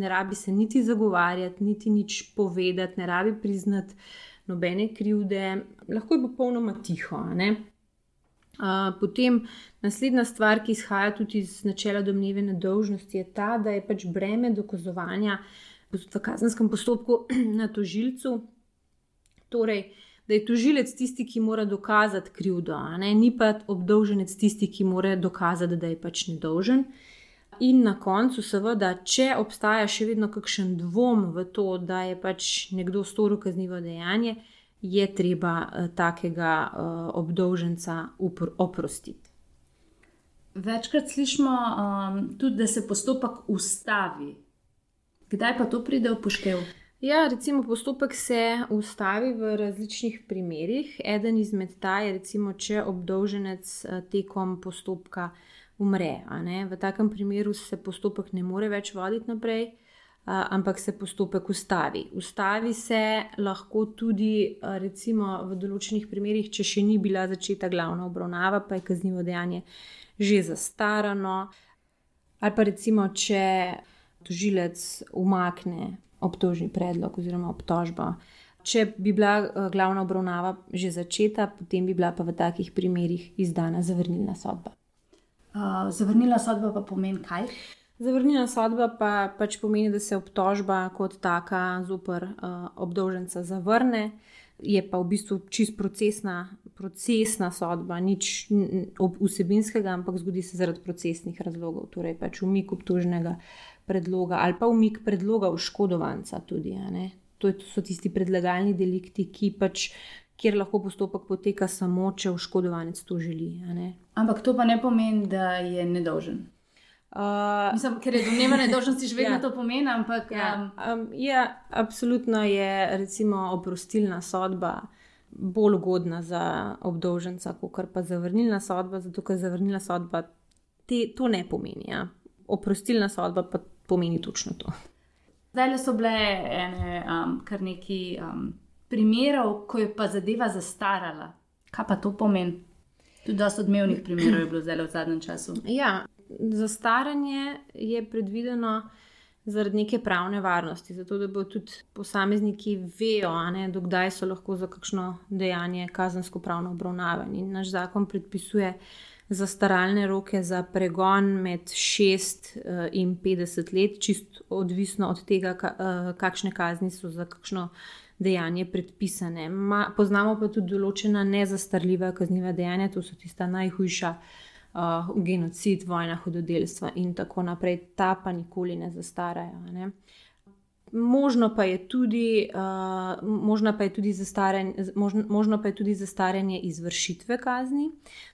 ne rabi se niti zagovarjati, niti nič povedati, ne rabi priznati nobene krivde, lahko je popolnoma tiho. Ne? Potem naslednja stvar, ki izhaja tudi iz načela domneve nedolžnosti, je ta, da je pač breme dokazovanja v kazenskem postopku na tožilcu. Torej, da je tožilec tisti, ki mora dokazati krivdo, ni pa obdolženec tisti, ki mora dokazati, da je pač nedolžen. In na koncu, seveda, če obstaja še vedno kakšen dvom v to, da je pač nekdo storil kaznivo dejanje, je treba uh, takega uh, obdolženca oprostiti. Večkrat slišimo um, tudi, da se postopek ustavi. Kdaj pa to pride v poštev? Ja, recimo postopek se ustavi v različnih primerih. Eden izmed ta je, recimo, če obdolženec uh, tekom postopka umre. V takem primeru se postopek ne more več voditi naprej ampak se postopek ustavi. Ustavi se lahko tudi, recimo, v določenih primerjih, če še ni bila začeta glavna obravnava, pa je kaznivo dejanje že zastarano, ali pa recimo, če tožilec umakne obtožni predlog oziroma obtožbo. Če bi bila glavna obravnava že začeta, potem bi bila pa v takih primerjih izdana zavrnilna sodba. Uh, zavrnilna sodba pa pomeni kaj? Zavrnjena sodba pa pač pomeni, da se obtožba kot taka zoper uh, obdolženca zavrne, je pa v bistvu čist procesna, procesna sodba, nič vsebinskega, ampak zgodi se zaradi procesnih razlogov, torej pač umik obtoženega predloga ali pa umik predloga oškodovanca. Tudi, to, to so tisti predlagalni delikti, ki pač. Ker lahko postopek poteka samo, če oškodovanec to želi. Ampak to pa ne pomeni, da je nedolžen. Uh, Mislim, ker je domnevanje dolžnosti že vedno ja. to pomeni. Ampak, ja. Um, ja, absolutno je recimo oprostilna sodba bolj ugodna za obdolženca, kot pa zavrnilna sodba, zato ker zavrnilna sodba te, to ne pomeni. Ja. Oprostilna sodba pa pomeni točno to. Zdaj le so bile ene, um, kar neki um, primerov, ko je pa zadeva zastarala. Kaj pa to pomeni? Tudi dosta odmevnih primerov je bilo zdaj v zadnjem času. Ja, zastaranje je predvideno zaradi neke pravne varnosti, zato da bo tudi posamezniki vejo, dokdaj so lahko za kakšno dejanje kazensko pravno obravnavani. In naš zakon predpisuje zastaralne roke za pregon med 6 eh, in 50 let, čist odvisno od tega, eh, kakšne kazni so za kakšno dejanje predpisane. Ma, poznamo pa tudi določena nezastarljiva kazniva dejanja, to so tista najhujša uh, genocid, vojna, hudodelstva in tako naprej, ta pa nikoli ne zastarajo. Ne? Možno pa je tudi, uh, možno pa je tudi, možno, možno pa je tudi zastaranje izvršitve kazni.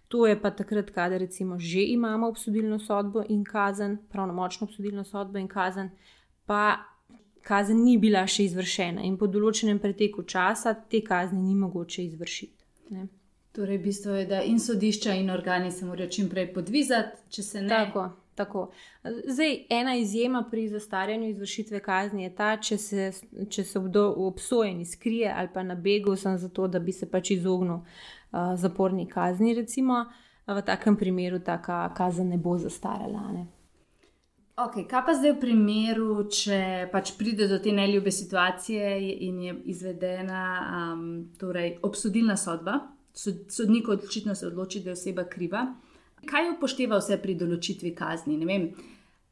To je pa takrat, kadar recimo že imamo obsodilno sodbo in kazen, pravnomočno obsodilno sodbo in kazen, pa kazen ni bila še izvršena in po določenem preteku časa te kazni ni mogoče izvršiti. Torej, bistvo je, da in sodišča, in organi se morajo čim prej podvizati, če se ne. Tako, tako. Zdaj, ena izjema pri zastarjanju izvršitve kazni je ta, če se, če se kdo obsojen skrije ali pa na begu, sem zato, da bi se pač izognil uh, zaporni kazni. Recimo, v takem primeru ta kazen ne bo zastarala. Ne? Okay, kaj pa zdaj v primeru, če pač pride do te neljube situacije in je izvedena um, torej obsodilna sodba? Sodnik očitno se odloči, da je oseba kriva. Kaj upošteva vse pri določitvi kazni?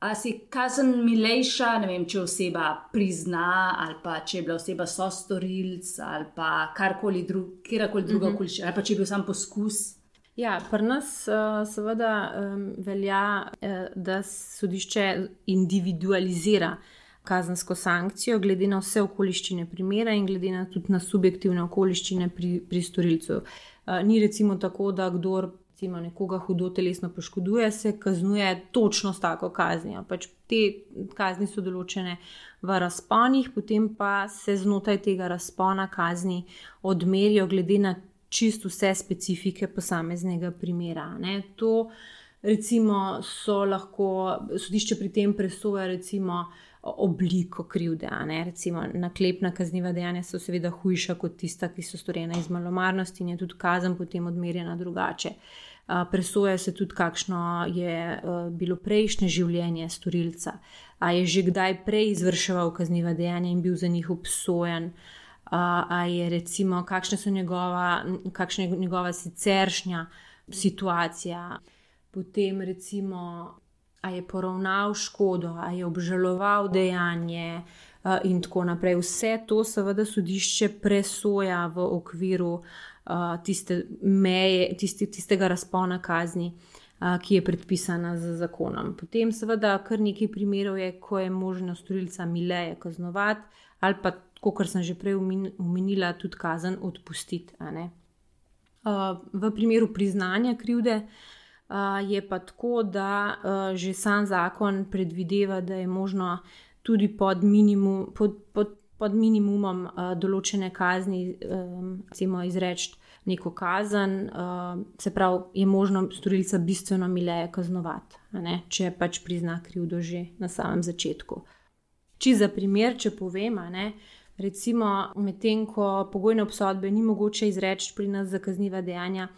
Ali si kazen milejša, vem, če oseba prizna, ali pa če je bila oseba sostorilc, ali pa karkoli drug, kjerkoli druga uh mhm. -huh. ali pa če je bil sam poskus. Ja, pri nas uh, seveda velja, uh, da sodišče individualizira kazensko sankcijo, glede na vse okoliščine primera in glede na tudi na subjektivne okoliščine pri, pri storilcu. Uh, ni recimo tako, da kdo recimo, nekoga hudo telesno poškoduje, se kaznuje točno s tako kaznijo. Pač te kazni so določene v razponih, potem pa se znotraj tega razpona kazni odmerijo, glede na čisto vse specifike posameznega primera. Ne. To recimo so lahko sodišče pri tem presoja, recimo obliko krivde. Recimo, naklepna kazniva dejanja so seveda hujša kot tista, ki so storjena iz malomarnosti in je tudi kazen potem odmerjena drugače. Presoja se tudi, kakšno je bilo prejšnje življenje storilca, ali je že kdaj prej izvrševal kazniva dejanja in bil za njih obsojen, ali je recimo, kakšna je njegova, kakšna je njegova siceršnja situacija. Potem, recimo, ali je poravnal škodo, ali je obžaloval dejanje, uh, in tako naprej. Vse to, seveda, sodišče presoja v okviru uh, tiste meje, tiste, tistega razpona kazni, uh, ki je predpisana z zakonom. Potem, seveda, kar nekaj primerov je, ko je možno storilca mileje kaznovati, ali pa, kot sem že prej omenila, tudi kazen odpustiti. Uh, v primeru priznanja krivde. Uh, je pa tako, da že sam zakon predvideva, da je možno tudi pod, minimum, pod, pod, pod minimumom določene kazni, recimo, izreči neko kazen, se pravi, je možno storilca bistveno mileje kaznovati, če pač prizna krivdo že na samem začetku. Če za primer, če povem, ne, Recimo, medtem ko pogojne obsodbe ni mogoče izreči pri nas za kazniva dejanja,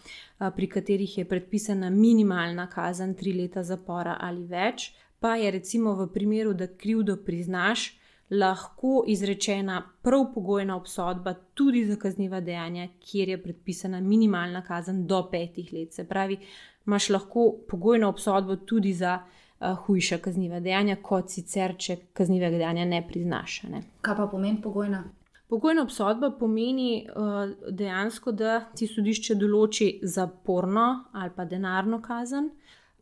pri katerih je predpisana minimalna kazen tri leta zapora ali več, pa je recimo v primeru, da krivdo priznaš, lahko izrečena prav pogojna obsodba tudi za kazniva dejanja, kjer je predpisana minimalna kazen do petih let. Se pravi, imaš lahko pogojno obsodbo tudi za uh, hujša kazniva dejanja, kot sicer, če kaznivega dejanja ne priznaš. Ne. Kaj pa pomeni pogojna? Pogojna obsodba pomeni uh, dejansko, da ti sodišče določi zaporno ali pa denarno kazen,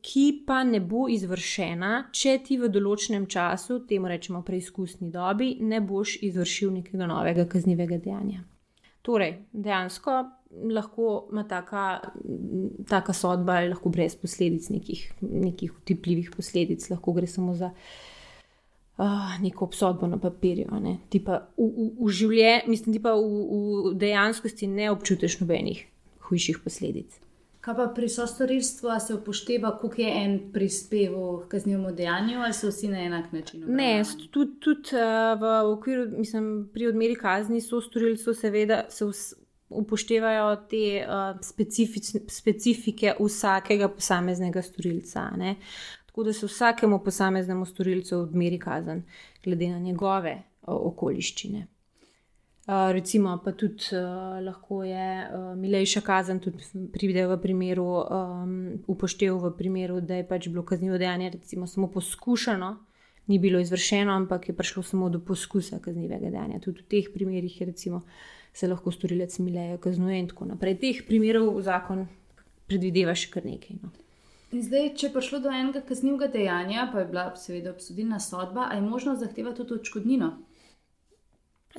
ki pa ne bo izvršena, če ti v določenem času, temu rečemo preizkusni dobi, ne boš izvršil nekega novega kaznivega dejanja. Torej, dejansko lahko ima taka, taka sodba, ali lahko brez posledic, nekih, nekih utipljivih posledic, lahko gre samo za uh, neko obsodbo na papirju. Ne. Ti pa v, v, v življenju, mislim, ti pa v, v dejanskosti ne občutiš nobenih hujših posledic. Kaj pa pri sostorilstvu, ali se upošteva, koliko je en prispeval k kaznivemu dejanju, ali so vsi na enak način? Ne, tudi tud, uh, v okviru, mislim, pri odmeri kazni sostorilcev, seveda, se upoštevajo te uh, specific, specifike vsakega posameznega storilca. Ne. tako da se vsakemu posameznemu storilcu odmeri kazen, glede na njegove okoliščine. Recimo, pa tudi uh, lahko je uh, milejša kazen, tudi pride v primeru, um, upoštev v primeru, da je pač bilo kaznivo dejanje, recimo, samo poskušano, ni bilo izvršeno, ampak je prišlo samo do poskusa kaznivega dejanja. Tudi v teh primerih je recimo, se lahko storilec mileje kaznuje in tako naprej. Teh primerov zakon predvideva še kar nekaj. No. Zdaj, če je prišlo do enega kaznivega dejanja, pa je bila seveda obsodilna sodba, ali je možno zahtevati tudi odškodnino?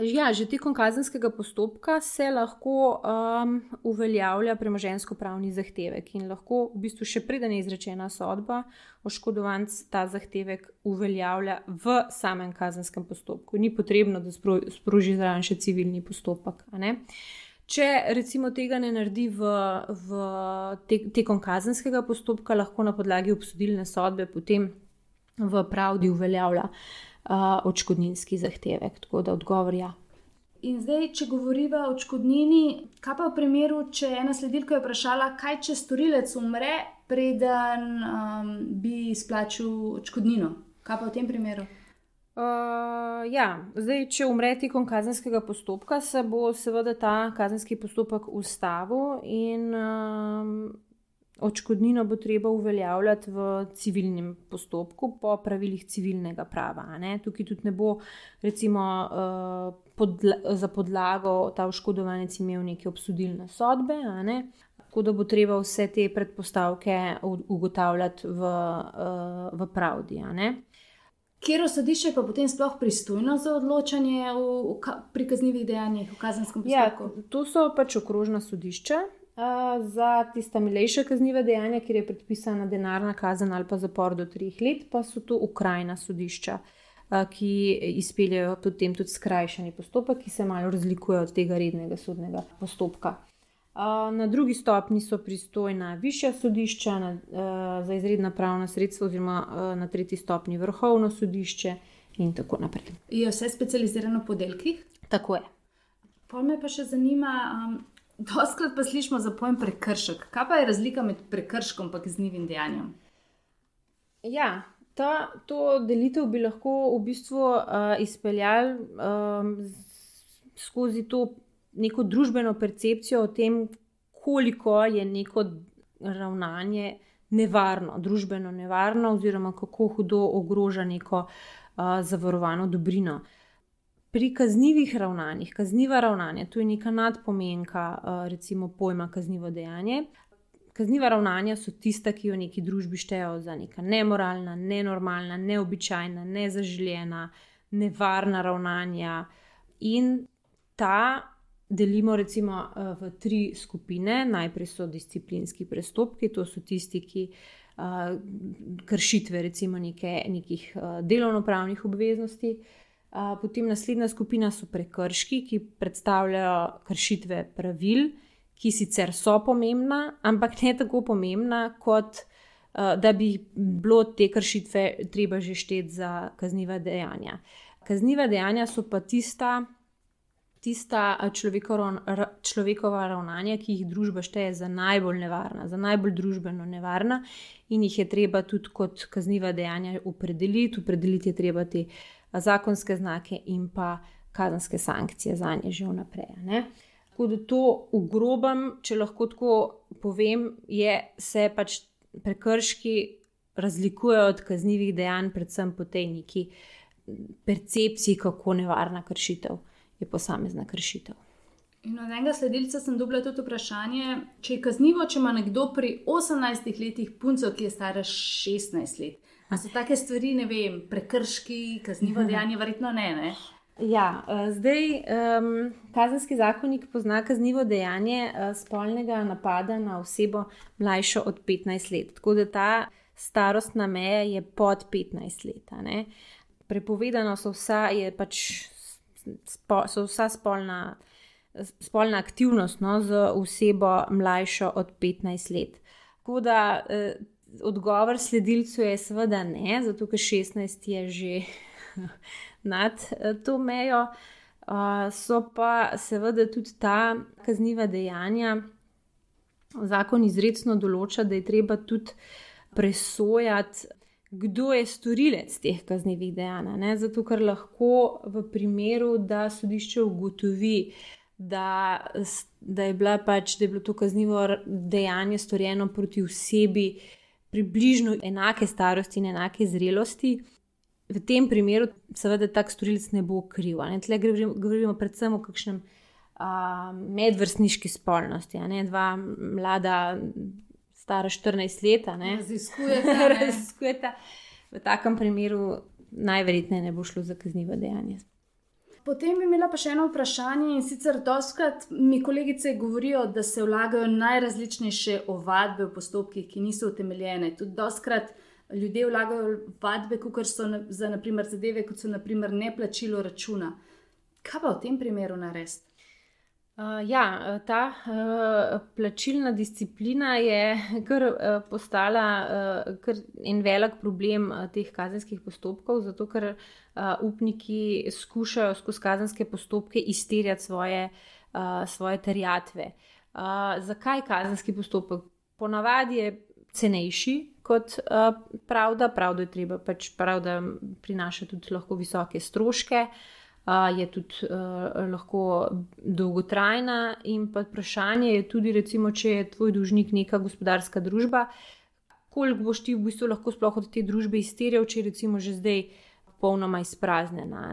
Ja, že tekom kazenskega postopka se lahko um, uveljavlja premožensko-pravni zahtevek in lahko v bistvu še preden je izrečena sodba, oškodovanc ta zahtevek uveljavlja v samem kazenskem postopku. Ni potrebno, da sproži zraven še civilni postopek. Če recimo tega ne naredi v, v te, tekom kazenskega postopka, lahko na podlagi obsodilne sodbe potem v pravdi uveljavlja uh, odškodninski zahtevek. Tako da odgovor je. Ja. In zdaj, če govorimo o odškodnini, kaj pa v primeru, če ena sledilka je vprašala, kaj če storilec umre, preden um, bi izplačil odškodnino? Kaj pa v tem primeru? Uh, ja, zdaj, če umre tekom kazenskega postopka, se bo seveda ta kazenski postopek ustavil in um, Očkodnino bo treba uveljavljati v civilnem postopku po pravilih civilnega prava. Tukaj tudi ne bo, recimo, uh, podla za podlago ta oškodovanec imel neke obsodilne sodbe, ne? tako da bo treba vse te predpostavke ugotavljati v, uh, v pravdi. Kjer osadišče pa potem sploh pristojno za odločanje v, v, pri kaznjivih dejanjih v kazenskem ja, postopku? Ja, to so pač okrožna sodišča za tiste milejše kaznive dejanja, kjer je predpisana denarna kazen ali pa zapor do treh let, pa so to ukrajna sodišča, ki izpeljajo potem tudi skrajšani postopek, ki se malo razlikuje od tega rednega sodnega postopka. Na drugi stopni so pristojna višja sodišča na, za izredna pravna sredstva, oziroma na tretji stopni vrhovno sodišče, in tako naprej. Je vse specializirano po delkih? Tako je. Pa me pa še zanima, um, Doskrat pa slišimo za pojem prekršek. Kaj pa je razlika med prekrškom in kaznivim dejanjem? Ja, ta, to delitev bi lahko v bistvu uh, izpeljali um, skozi to neko družbeno percepcijo o tem, koliko je neko ravnanje nevarno, družbeno nevarno, oziroma kako hudo ogroža neko uh, zavarovano dobrino. Uh, pri kaznjivih ravnanjih, kazniva ravnanja, tu je neka nadpomenka, eh, recimo pojma kaznivo dejanje. Kazniva ravnanja so tista, ki jo neki družbi štejejo za neka nemoralna, nenormalna, neobičajna, nezaželjena, nevarna ravnanja. In ta delimo recimo eh, v tri skupine. Najprej so disciplinski prestopki, to so tisti, ki uh, kršitve recimo neke, nekih delovno-pravnih obveznosti. Potem naslednja skupina so prekrški, ki predstavljajo kršitve pravil, ki sicer so pomembna, ampak ne tako pomembna, kot da bi bilo te kršitve treba že šteti za kazniva dejanja. Kazniva dejanja so pa tista, tista človekova ravnanja, ki jih družba šteje za najbolj nevarna, za najbolj družbeno nevarna, in jih je treba tudi kot kazniva dejanja opredeliti. Opredeliti je treba te zakonske znake in pa kazenske sankcije za nje že vnaprej. Tako da to v grobem, če lahko tako povem, je, se pač prekrški razlikujejo od kaznjivih dejanj, predvsem po tej neki percepciji, kako nevarna kršitev je posamezna kršitev. In od enega sledilca sem dobila tudi vprašanje, če je kaznivo, če ima nekdo pri 18 letih punco, ki je stara 16 let. A so take stvari, ne vem, prekrški, kaznivo dejanje, verjetno ne. ne? Ja, eh, zdaj um, kazenski zakonik pozna kaznivo dejanje uh, spolnega napada na osebo mlajšo od 15 let. Tako da ta starostna meja je pod 15 let. Prepovedano so vsa, pač spo, so vsa spolna, spolna aktivnost no, z osebo mlajšo od 15 let. Tako da uh, odgovor sledilcu je seveda ne, zato ker 16 je že nad eh, to mejo. Uh, so pa seveda tudi ta kazniva dejanja. Zakon izredno določa, da je treba tudi presojati, kdo je storilec teh kaznjivih dejanj. Ne? Zato, ker lahko v primeru, da sodišče ugotovi, da, da, je pač, da je bilo to kaznivo dejanje storjeno proti osebi približno enake starosti in enake zrelosti. V tem primeru, seveda, tak storilec ne bo kriv. Tukaj govorimo predvsem o kakšnem medvrstniški spolnosti. Dva mlada, stara 14 let, raziskujeta. raziskujeta. V takem primeru najverjetneje ne bo šlo za kaznivo dejanje. Potem bi imela pa še eno vprašanje in sicer doskrat mi kolegice govorijo, da se vlagajo najrazličnejše ovadbe v postopkih, ki niso utemeljene. Tudi doskrat ljudje vlagajo ovadbe, kot so za naprimer zadeve, kot so naprimer neplačilo računa. Kaj pa v tem primeru narediti? Uh, ja, ta uh, plačilna disciplina je kar uh, postala uh, kar en velik problem uh, teh kazenskih postopkov, zato ker uh, upniki skušajo skozi kazenske postopke izterjati svoje, uh, svoje terjatve. Uh, zakaj kazenski postopek? Ponavadi je cenejši kot uh, pravda, pravda je treba pač pravda prinaša tudi lahko visoke stroške. Uh, je tudi uh, lahko dolgotrajna. In pa vprašanje je tudi, recimo, če je tvoj dužnik neka gospodarska družba, koliko boš ti v bistvu lahko sploh od te družbe izterjal, če je recimo že zdaj popolnoma izpraznjena.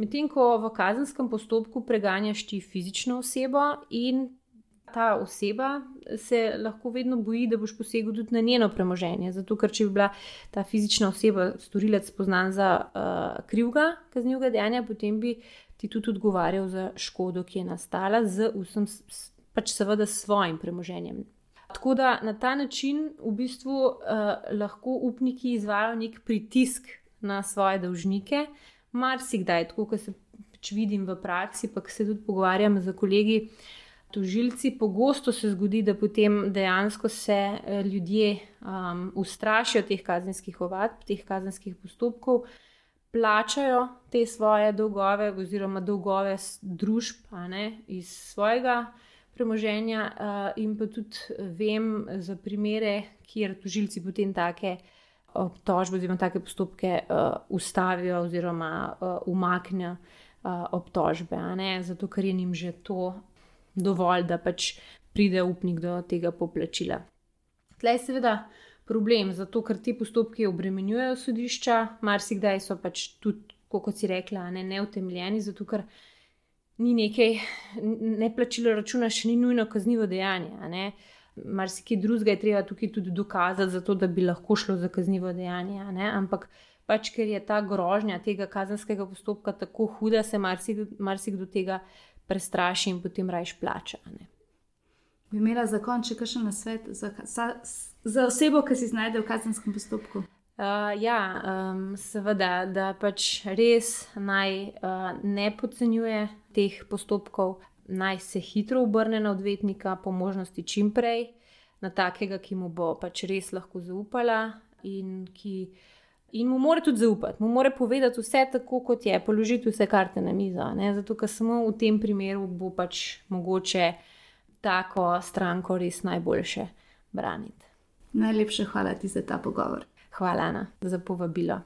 Medtem ko v kazenskem postopku preganjaš ti fizično osebo in ta oseba se lahko vedno boji, da boš posegel tudi na njeno premoženje. Zato, ker če bi bila ta fizična oseba, storilec, poznan za uh, krivga kaznivega dejanja, potem bi ti tudi odgovarjal za škodo, ki je nastala z vsem, pač seveda s svojim premoženjem. Tako da na ta način v bistvu uh, lahko upniki izvajo nek pritisk na svoje dolžnike, marsikdaj, tako kot se pač vidim v praksi, pa se tudi pogovarjam z kolegi. Uh, tožilci, pogosto se zgodi, da potem dejansko se eh, ljudje um, ustrašijo teh kazenskih ovadb, teh kazenskih postopkov, plačajo te svoje dolgove oziroma dolgove družb ne, iz svojega premoženja. Uh, in pa tudi vem za primere, kjer tožilci potem take. Obtožbe oziroma take postopke uh, ustavijo oziroma uh, umaknejo uh, obtožbe, zato ker je jim že to dovolj, da pač pride upnik do tega poplačila. Tleh je seveda problem, zato ker ti postopki obremenjujejo sodišča, marsikdaj so pač tudi, kot si rekla, ne, neutemeljeni, zato ker ni nekaj, ne plačilo računa, še ni nujno kaznivo dejanje. Marsikaj drugega je treba tukaj tudi dokazati, zato da bi lahko šlo za kaznivo dejanje. Ampak pač, ker je ta grožnja tega kazenskega postopka tako huda, se marsikdo marsik tega prestraši in potem rajš plača. Ne? Bi imela za konec še kakšen nasvet za, za, za osebo, ki se znajde v kazenskem postopku? Uh, ja, um, seveda, da pač res naj uh, ne podcenjuje teh postopkov, naj se hitro obrne na odvetnika, po možnosti čim prej, na takega, ki mu bo pač res lahko zaupala in ki. In mu mora tudi zaupati, mu mora povedati vse tako, kot je, položiti vse karte na mizo. Ne? Zato, ker samo v tem primeru bo pač mogoče tako stranko res najboljše braniti. Najlepše hvala ti za ta pogovor. Hvala, Ana, za povabilo.